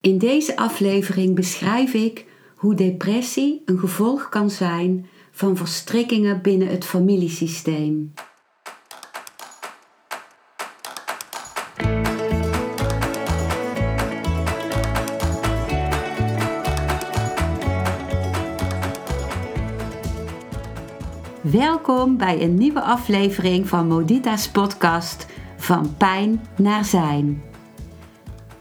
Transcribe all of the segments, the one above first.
In deze aflevering beschrijf ik hoe depressie een gevolg kan zijn van verstrikkingen binnen het familiesysteem. Welkom bij een nieuwe aflevering van Modita's podcast Van Pijn naar Zijn.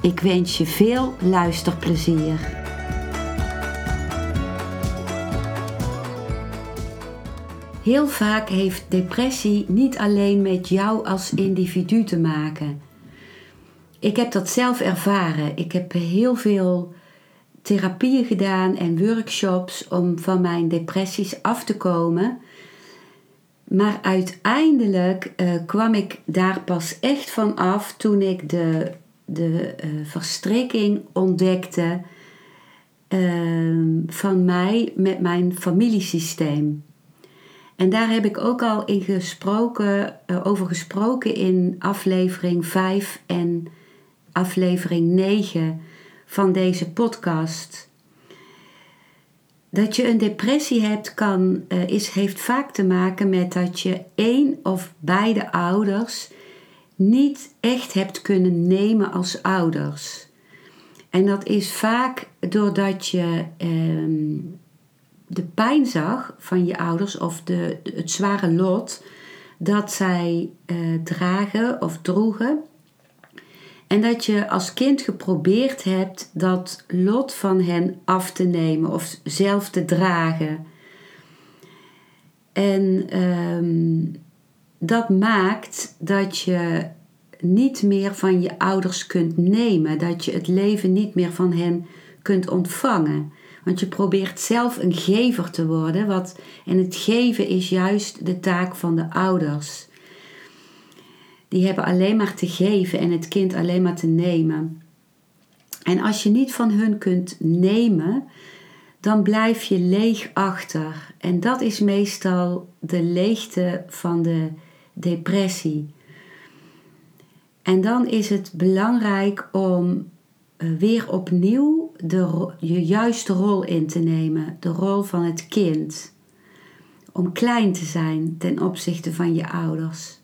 Ik wens je veel luisterplezier. Heel vaak heeft depressie niet alleen met jou als individu te maken. Ik heb dat zelf ervaren. Ik heb heel veel therapieën gedaan en workshops om van mijn depressies af te komen. Maar uiteindelijk uh, kwam ik daar pas echt van af toen ik de de uh, ontdekte uh, van mij met mijn familiesysteem. En daar heb ik ook al in gesproken, uh, over gesproken in aflevering 5 en aflevering 9 van deze podcast. Dat je een depressie hebt, kan, uh, is, heeft vaak te maken met dat je één of beide ouders niet echt hebt kunnen nemen als ouders. En dat is vaak doordat je ehm, de pijn zag van je ouders of de, het zware lot dat zij uh, dragen of droegen. En dat je als kind geprobeerd hebt dat lot van hen af te nemen of zelf te dragen. En um, dat maakt dat je niet meer van je ouders kunt nemen, dat je het leven niet meer van hen kunt ontvangen. Want je probeert zelf een gever te worden, wat, en het geven is juist de taak van de ouders. Die hebben alleen maar te geven en het kind alleen maar te nemen. En als je niet van hun kunt nemen, dan blijf je leeg achter. En dat is meestal de leegte van de depressie. En dan is het belangrijk om eh, weer opnieuw de, je juiste rol in te nemen, de rol van het kind. Om klein te zijn ten opzichte van je ouders.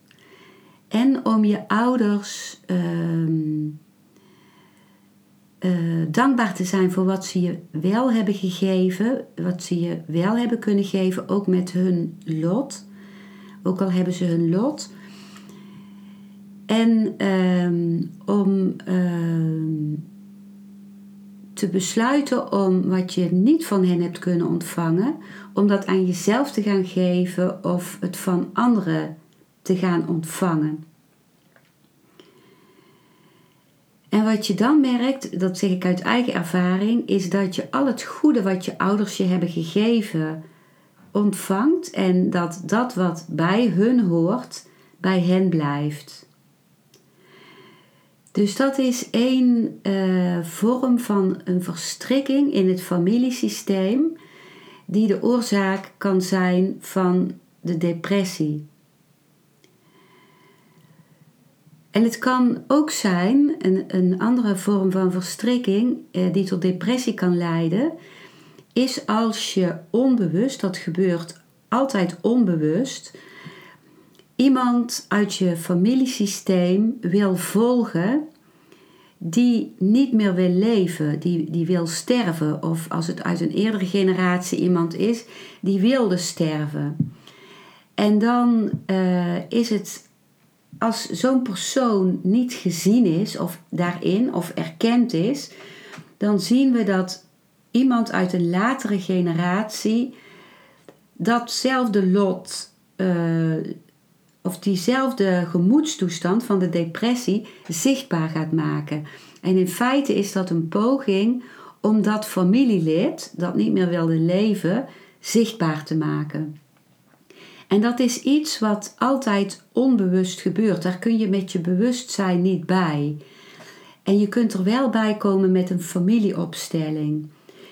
En om je ouders uh, uh, dankbaar te zijn voor wat ze je wel hebben gegeven, wat ze je wel hebben kunnen geven, ook met hun lot. Ook al hebben ze hun lot. En um, om um, te besluiten om wat je niet van hen hebt kunnen ontvangen, om dat aan jezelf te gaan geven of het van anderen te gaan ontvangen. En wat je dan merkt, dat zeg ik uit eigen ervaring, is dat je al het goede wat je ouders je hebben gegeven ontvangt en dat dat wat bij hun hoort, bij hen blijft. Dus dat is één uh, vorm van een verstrikking in het familiesysteem die de oorzaak kan zijn van de depressie. En het kan ook zijn, een, een andere vorm van verstrikking uh, die tot depressie kan leiden, is als je onbewust, dat gebeurt altijd onbewust, iemand uit je familiesysteem wil volgen die niet meer wil leven, die, die wil sterven. Of als het uit een eerdere generatie iemand is, die wilde sterven. En dan uh, is het, als zo'n persoon niet gezien is, of daarin, of erkend is, dan zien we dat iemand uit een latere generatie datzelfde lot uh, of diezelfde gemoedstoestand van de depressie zichtbaar gaat maken. En in feite is dat een poging om dat familielid dat niet meer wilde leven zichtbaar te maken. En dat is iets wat altijd onbewust gebeurt. Daar kun je met je bewustzijn niet bij. En je kunt er wel bij komen met een familieopstelling.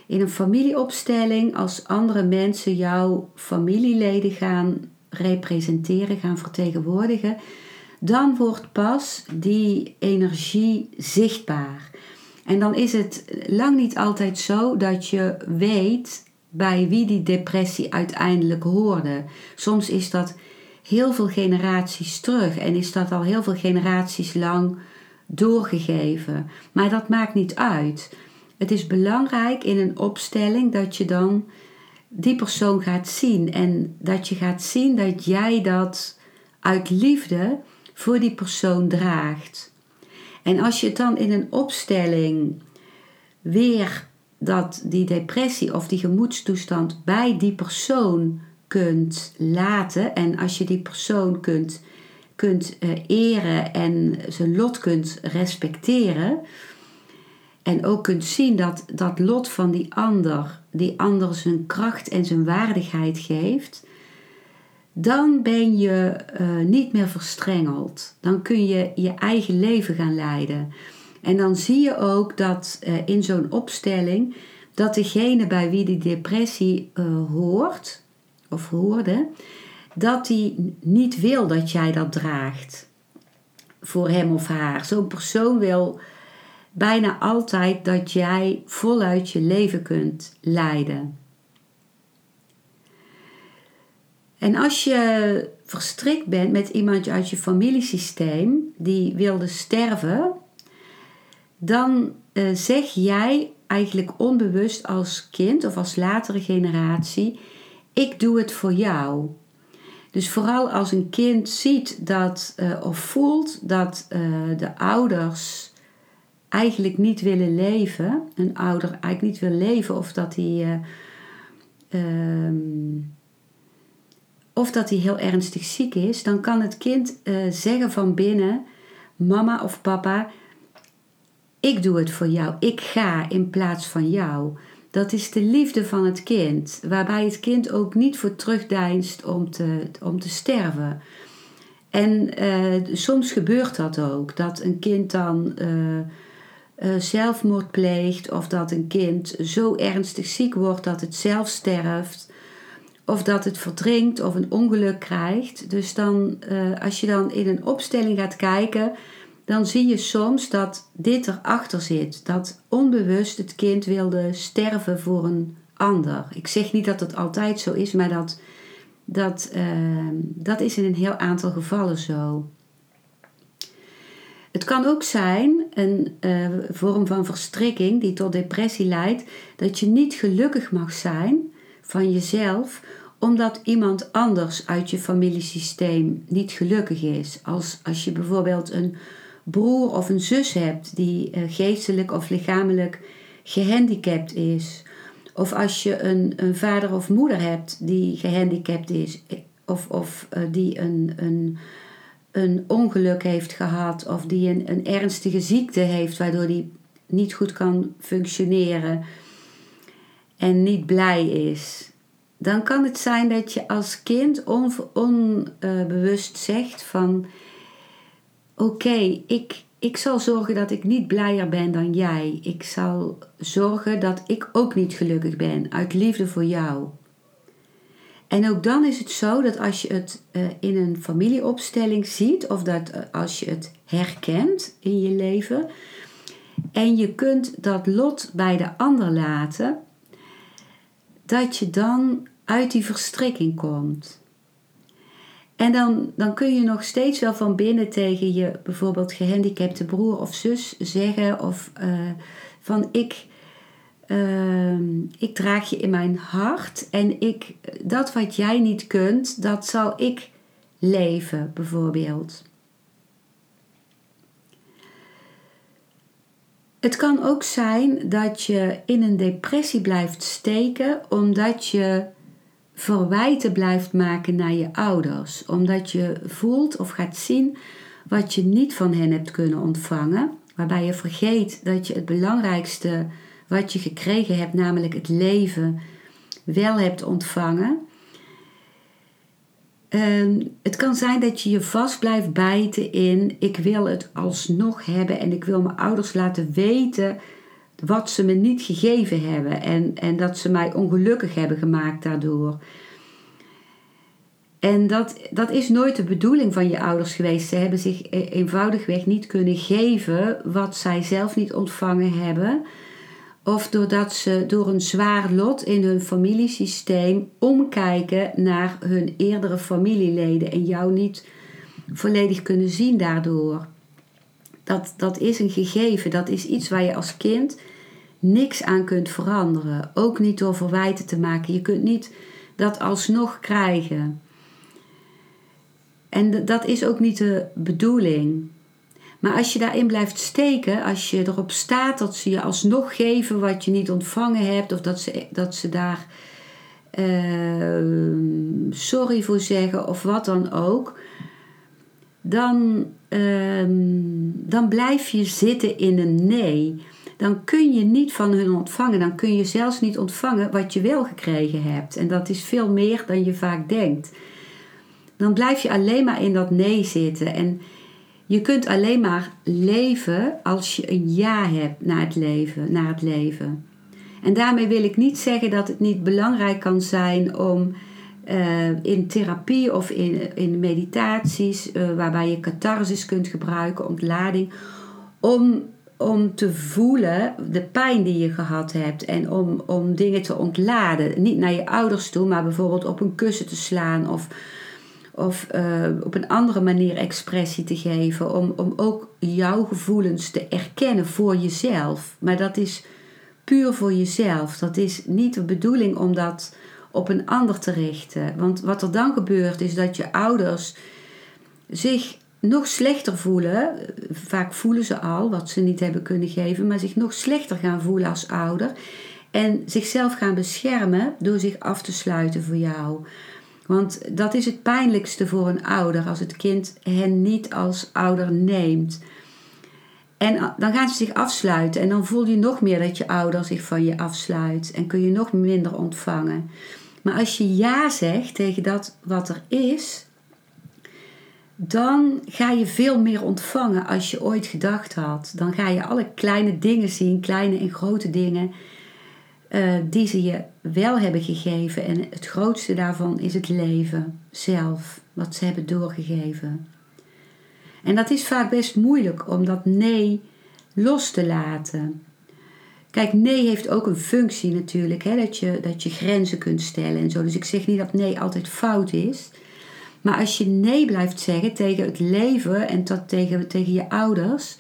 In een familieopstelling, als andere mensen jouw familieleden gaan representeren, gaan vertegenwoordigen, dan wordt pas die energie zichtbaar. En dan is het lang niet altijd zo dat je weet bij wie die depressie uiteindelijk hoorde. Soms is dat heel veel generaties terug en is dat al heel veel generaties lang doorgegeven. Maar dat maakt niet uit. Het is belangrijk in een opstelling dat je dan die persoon gaat zien en dat je gaat zien dat jij dat uit liefde voor die persoon draagt. En als je dan in een opstelling weer dat die depressie of die gemoedstoestand bij die persoon kunt laten en als je die persoon kunt, kunt uh, eren en zijn lot kunt respecteren en ook kunt zien dat dat lot van die ander, die ander zijn kracht en zijn waardigheid geeft, dan ben je uh, niet meer verstrengeld. Dan kun je je eigen leven gaan leiden. En dan zie je ook dat uh, in zo'n opstelling dat degene bij wie die depressie uh, hoort of hoorde, dat die niet wil dat jij dat draagt voor hem of haar. Zo'n persoon wil bijna altijd dat jij voluit je leven kunt leiden. En als je verstrikt bent met iemand uit je familiesysteem die wilde sterven, dan uh, zeg jij eigenlijk onbewust als kind of als latere generatie: Ik doe het voor jou. Dus vooral als een kind ziet dat uh, of voelt dat uh, de ouders eigenlijk niet willen leven, een ouder eigenlijk niet wil leven of dat hij. Uh, of dat hij heel ernstig ziek is, dan kan het kind uh, zeggen van binnen: Mama of papa, ik doe het voor jou. Ik ga in plaats van jou. Dat is de liefde van het kind, waarbij het kind ook niet voor terugdeinst om te, om te sterven. En uh, soms gebeurt dat ook, dat een kind dan uh, zelfmoord pleegt of dat een kind zo ernstig ziek wordt dat het zelf sterft of dat het verdrinkt of een ongeluk krijgt. Dus dan, uh, als je dan in een opstelling gaat kijken, dan zie je soms dat dit erachter zit. Dat onbewust het kind wilde sterven voor een ander. Ik zeg niet dat het altijd zo is, maar dat, dat, uh, dat is in een heel aantal gevallen zo. Het kan ook zijn, een uh, vorm van verstrikking die tot depressie leidt, dat je niet gelukkig mag zijn van jezelf, omdat iemand anders uit je familiesysteem niet gelukkig is. Als, als je bijvoorbeeld een broer of een zus hebt die uh, geestelijk of lichamelijk gehandicapt is. Of als je een, een vader of moeder hebt die gehandicapt is. Of, of uh, die een, een, een ongeluk heeft gehad. Of die een, ernstige ziekte heeft waardoor die niet goed kan functioneren. En niet blij is dan kan het zijn dat je als kind onbewust zegt van oké, ik, ik zal zorgen dat ik niet blijer ben dan jij. Ik zal zorgen dat ik ook niet gelukkig ben uit liefde voor jou. En ook dan is het zo dat als je het uh, in een familieopstelling ziet of dat uh, als je het herkent in je leven en je kunt dat lot bij de ander laten, dat je dan uit die verstrikking komt. En dan, dan kun je nog steeds wel van binnen tegen je bijvoorbeeld gehandicapte broer of zus zeggen of uh, van ik, uh, ik draag je in mijn hart en ik, dat wat jij niet kunt, dat zal ik leven bijvoorbeeld. Het kan ook zijn dat je in een depressie blijft steken omdat je verwijten blijft maken naar je ouders, omdat je voelt of gaat zien wat je niet van hen hebt kunnen ontvangen waarbij je vergeet dat je het belangrijkste wat je gekregen hebt, namelijk het leven, wel hebt ontvangen. Ehm, het kan zijn dat je je vast blijft bijten in ik wil het alsnog hebben en ik wil mijn ouders laten weten wat ze me niet gegeven hebben en, en dat ze mij ongelukkig hebben gemaakt daardoor. En dat, dat is nooit de bedoeling van je ouders geweest. Ze hebben zich e-, eenvoudigweg niet kunnen geven wat zij zelf niet ontvangen hebben. Of doordat ze door een zwaar lot in hun familiesysteem omkijken naar hun eerdere familieleden en jou niet volledig kunnen zien daardoor. Dat, dat is een gegeven, dat is iets waar je als kind niks aan kunt veranderen. Ook niet door verwijten te maken. Je kunt niet dat alsnog krijgen. En dat is ook niet de bedoeling. Maar als je daarin blijft steken, als je erop staat dat ze je alsnog geven wat je niet ontvangen hebt, of dat ze, dat ze daar uh, sorry voor zeggen of wat dan ook, dan, uh, dan blijf je zitten in een nee. Dan kun je niet van hun ontvangen. Dan kun je zelfs niet ontvangen wat je wel gekregen hebt. En dat is veel meer dan je vaak denkt. Dan blijf je alleen maar in dat nee zitten. En je kunt alleen maar leven als je een ja hebt naar het leven. Naar het leven. En daarmee wil ik niet zeggen dat het niet belangrijk kan zijn om uh, in therapie of in, in meditaties, uh, waarbij je catharsis kunt gebruiken, ontlading, om, om te voelen de pijn die je gehad hebt en om, om dingen te ontladen. Niet naar je ouders toe, maar bijvoorbeeld op een kussen te slaan of of uh, op een andere manier expressie te geven. Om, om ook jouw gevoelens te erkennen voor jezelf. Maar dat is puur voor jezelf. Dat is niet de bedoeling om dat op een ander te richten. Want wat er dan gebeurt is dat je ouders zich nog slechter voelen. Vaak voelen ze al wat ze niet hebben kunnen geven, maar zich nog slechter gaan voelen als ouder. En zichzelf gaan beschermen door zich af te sluiten voor jou. Want dat is het pijnlijkste voor een ouder als het kind hen niet als ouder neemt. En dan gaan ze zich afsluiten en dan voel je nog meer dat je ouder zich van je afsluit en kun je nog minder ontvangen. Maar als je ja zegt tegen dat wat er is, dan ga je veel meer ontvangen als je ooit gedacht had. Dan ga je alle kleine dingen zien, kleine en grote dingen uh, die ze je wel hebben gegeven. En het grootste daarvan is het leven zelf, wat ze hebben doorgegeven. En dat is vaak best moeilijk om dat nee los te laten. Kijk, nee heeft ook een functie natuurlijk, hè, dat, je, dat je grenzen kunt stellen en zo. Dus ik zeg niet dat nee altijd fout is. Maar als je nee blijft zeggen tegen het leven en tot, tegen, tegen je ouders,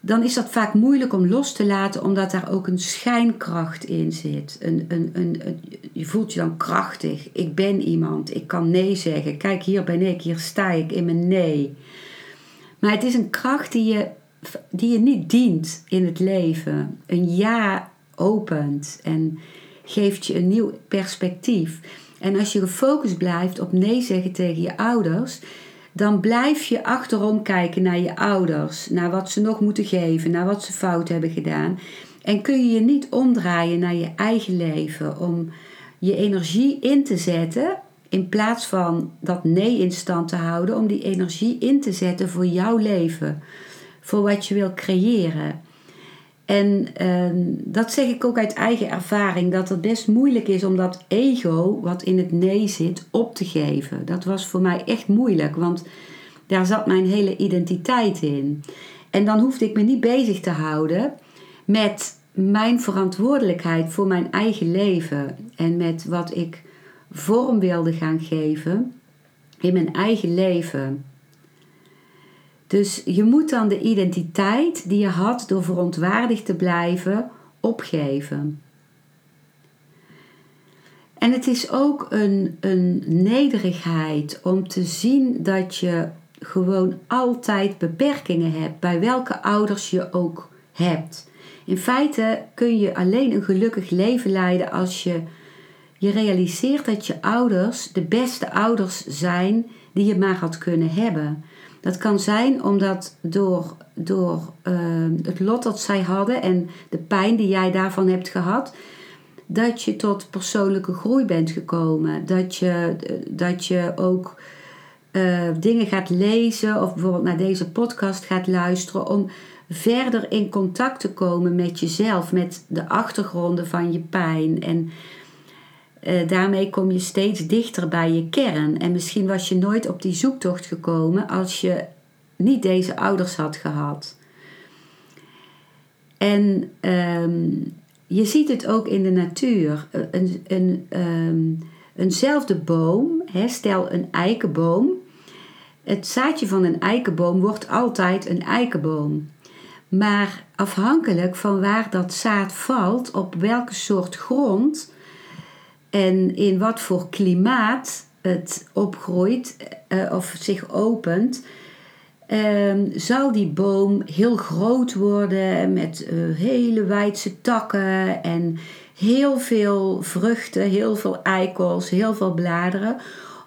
dan is dat vaak moeilijk om los te laten, omdat daar ook een schijnkracht in zit. Een, een, een, je voelt je dan krachtig. Ik ben iemand, ik kan nee zeggen. Kijk, hier ben ik, hier sta ik in mijn nee. Maar het is een kracht die je, die je niet dient in het leven. Een ja opent en geeft je een nieuw perspectief. En als je gefocust blijft op nee zeggen tegen je ouders, dan blijf je achterom kijken naar je ouders, naar wat ze nog moeten geven, naar wat ze fout hebben gedaan. En kun je je niet omdraaien naar je eigen leven om je energie in te zetten, in plaats van dat nee in stand te houden, om die energie in te zetten voor jouw leven, voor wat je wil creëren. En uh, dat zeg ik ook uit eigen ervaring, dat het best moeilijk is om dat ego, wat in het nee zit, op te geven. Dat was voor mij echt moeilijk, want daar zat mijn hele identiteit in. En dan hoefde ik me niet bezig te houden met mijn verantwoordelijkheid voor mijn eigen leven en met wat ik vorm wilde gaan geven in mijn eigen leven. Dus je moet dan de identiteit die je had door verontwaardigd te blijven opgeven. En het is ook een, een nederigheid om te zien dat je gewoon altijd beperkingen hebt, bij welke ouders je ook hebt. In feite kun je alleen een gelukkig leven leiden als je je realiseert dat je ouders de beste ouders zijn die je maar had kunnen hebben. Dat kan zijn omdat door, door ehm, het lot dat zij hadden en de pijn die jij daarvan hebt gehad, dat je tot persoonlijke groei bent gekomen. Dat je, dat je ook uh, dingen gaat lezen of bijvoorbeeld naar deze podcast gaat luisteren om verder in contact te komen met jezelf, met de achtergronden van je pijn. En uh, daarmee kom je steeds dichter bij je kern. En misschien was je nooit op die zoektocht gekomen als je niet deze ouders had gehad. En um, je ziet het ook in de natuur. Een, een, um, eenzelfde boom, hè, stel een eikenboom. Het zaadje van een eikenboom wordt altijd een eikenboom. Maar afhankelijk van waar dat zaad valt, op welke soort grond en in wat voor klimaat het opgroeit uh, of zich opent, um, zal die boom heel groot worden met uh, hele wijdse takken en heel veel vruchten, heel veel eikels, heel veel bladeren.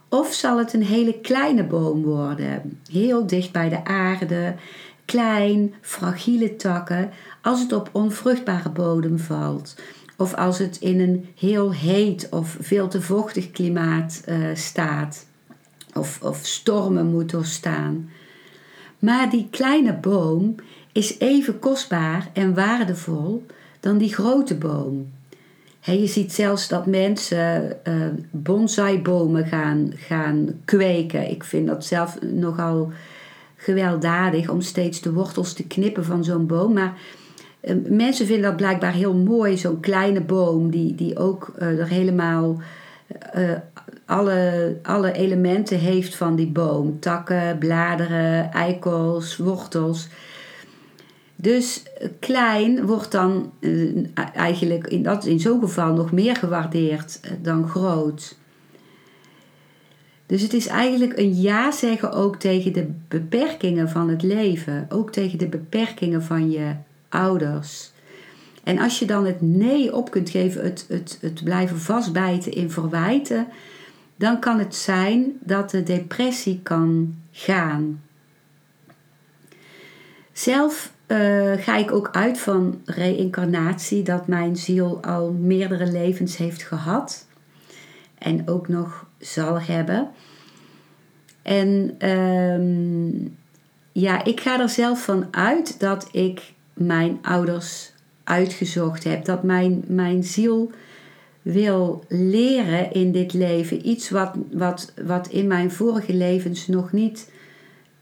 Of zal het een hele kleine boom worden, heel dicht bij de aarde, klein, fragiele takken, als het op onvruchtbare bodem valt. Of als het in een heel heet of veel te vochtig klimaat uh, staat. Of, of stormen moet doorstaan. Maar die kleine boom is even kostbaar en waardevol dan die grote boom. je ziet zelfs dat mensen uh, bonsaibomen gaan, gaan kweken. Ik vind dat zelf nogal gewelddadig om steeds de wortels te knippen van zo'n boom. Maar mensen vinden dat blijkbaar heel mooi, zo'n kleine boom die, die ook uh, er helemaal alle, alle elementen heeft van die boom. Takken, bladeren, eikels, wortels. Dus klein wordt dan eigenlijk in, dat, in zo'n geval nog meer gewaardeerd eh, dan groot. Dus het is eigenlijk een ja zeggen ook tegen de beperkingen van het leven. Ook tegen de beperkingen van je ouders. En als je dan het nee op kunt geven, het, het, het blijven vastbijten in verwijten, dan kan het zijn dat de depressie kan gaan. Zelf uh, ga ik ook uit van reïncarnatie, dat mijn ziel al meerdere levens heeft gehad en ook nog zal hebben. En um, ja, ik ga er zelf van uit dat ik mijn ouders uitgezocht heb, dat mijn, mijn ziel wil leren in dit leven. Iets wat, wat, wat in mijn vorige levens nog niet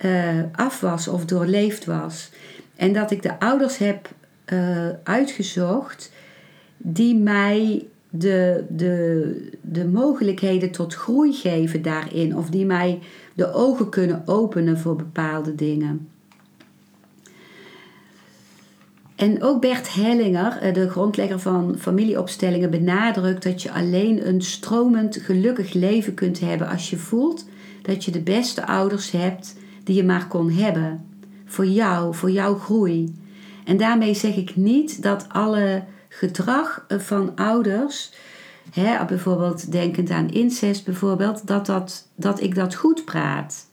uh, af was of doorleefd was. En dat ik de ouders heb uh, uitgezocht die mij de, de, de mogelijkheden tot groei geven daarin. Of die mij de ogen kunnen openen voor bepaalde dingen. En ook Bert Hellinger, eh, de grondlegger van familieopstellingen, benadrukt dat je alleen een stromend gelukkig leven kunt hebben als je voelt dat je de beste ouders hebt die je maar kon hebben. Voor jou, voor jouw groei. En daarmee zeg ik niet dat alle gedrag eh, van ouders, hè, bijvoorbeeld denkend aan incest bijvoorbeeld, dat, dat, dat ik dat goed praat.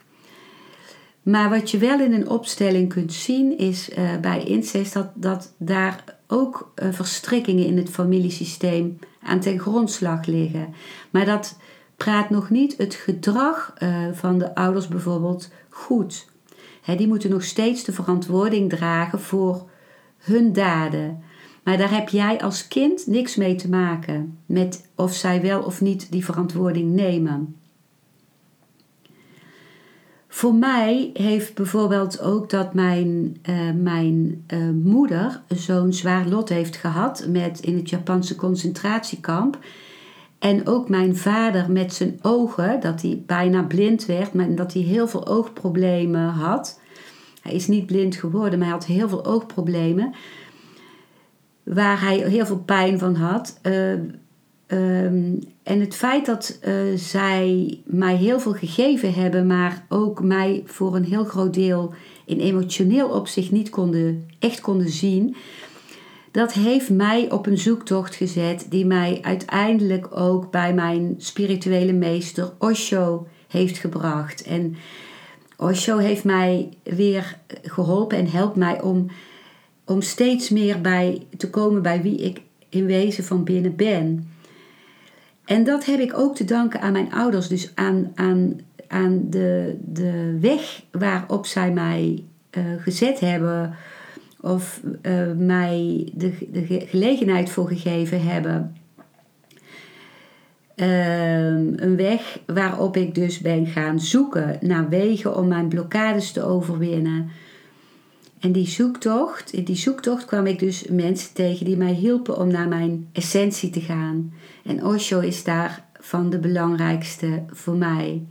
Maar wat je wel in een opstelling kunt zien is uh, bij incest dat, dat daar ook uh, verstrikkingen in het familiesysteem aan ten grondslag liggen. Maar dat praat nog niet het gedrag uh, van de ouders bijvoorbeeld goed. Die moeten nog steeds de verantwoording dragen voor hun daden. Maar daar heb jij als kind niks mee te maken met of zij wel of niet die verantwoording nemen. Voor mij heeft bijvoorbeeld ook dat mijn, uh, mijn uh, moeder zo'n zwaar lot heeft gehad met in het Japanse concentratiekamp. En ook mijn vader met zijn ogen, dat hij bijna blind werd, maar dat hij heel veel oogproblemen had. Hij is niet blind geworden, maar hij had heel veel oogproblemen. Waar hij heel veel pijn van had. Uh, Ehm, en het feit dat uh, zij mij heel veel gegeven hebben, maar ook mij voor een heel groot deel in emotioneel opzicht niet konden, echt konden zien, dat heeft mij op een zoektocht gezet die mij uiteindelijk ook bij mijn spirituele meester Osho heeft gebracht. En Osho heeft mij weer geholpen en helpt mij om, om steeds meer bij te komen bij wie ik in wezen van binnen ben. En dat heb ik ook te danken aan mijn ouders, dus aan, aan, aan de, de weg waarop zij mij uh, gezet hebben of uh, mij de, de gelegenheid voor gegeven hebben. Uh, een weg waarop ik dus ben gaan zoeken naar wegen om mijn blokkades te overwinnen. En die zoektocht, in die zoektocht kwam ik dus mensen tegen die mij hielpen om naar mijn essentie te gaan. En Osho is daar van de belangrijkste voor mij.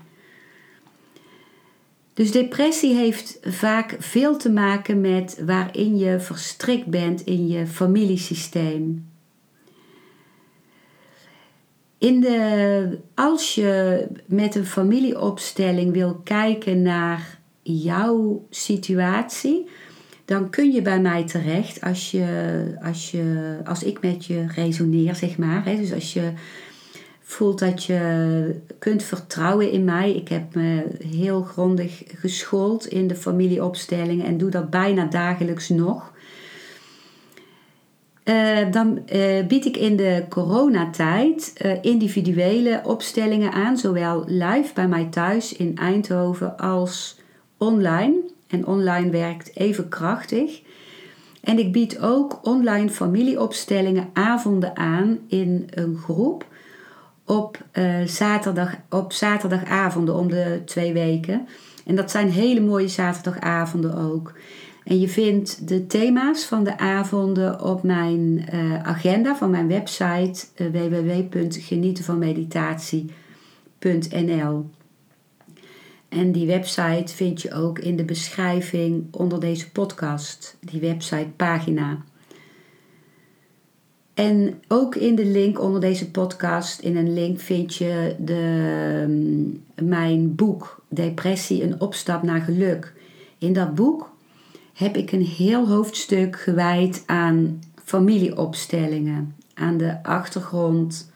Dus depressie heeft vaak veel te maken met waarin je verstrikt bent in je familiesysteem. In de, als je met een familieopstelling wil kijken naar jouw situatie, dan kun je bij mij terecht als, je, als, je, als ik met je resoneer, zeg maar. Hè. Dus als je voelt dat je kunt vertrouwen in mij. Ik heb me heel grondig geschoold in de familieopstellingen en doe dat bijna dagelijks nog. Uh, dan uh, bied ik in de coronatijd uh, individuele opstellingen aan, zowel live bij mij thuis in Eindhoven als online. En online werkt even krachtig. En ik bied ook online familieopstellingen avonden aan in een groep op, uh, zaterdag, op zaterdagavonden om de twee weken. En dat zijn hele mooie zaterdagavonden ook. En je vindt de thema's van de avonden op mijn uh, agenda van mijn website uh, www.genietenvanmeditatie.nl. En die website vind je ook in de beschrijving onder deze podcast, die websitepagina. En ook in de link onder deze podcast, in een link vind je de, mm, mijn boek Depressie, een opstap naar geluk. In dat boek heb ik een heel hoofdstuk gewijd aan familieopstellingen, aan de achtergrond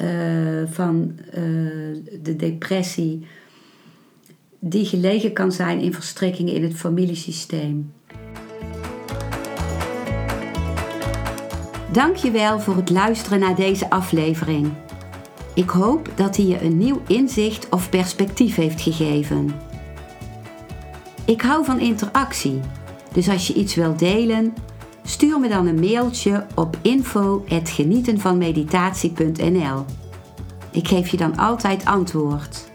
uh, van uh, de depressie, die gelegen kan zijn in verstrikkingen in het familiesysteem. Dankjewel voor het luisteren naar deze aflevering. Ik hoop dat hij je een nieuw inzicht of perspectief heeft gegeven. Ik hou van interactie, dus als je iets wilt delen, stuur me dan een mailtje op info@genietenvanmeditatie.nl. Ik geef je dan altijd antwoord.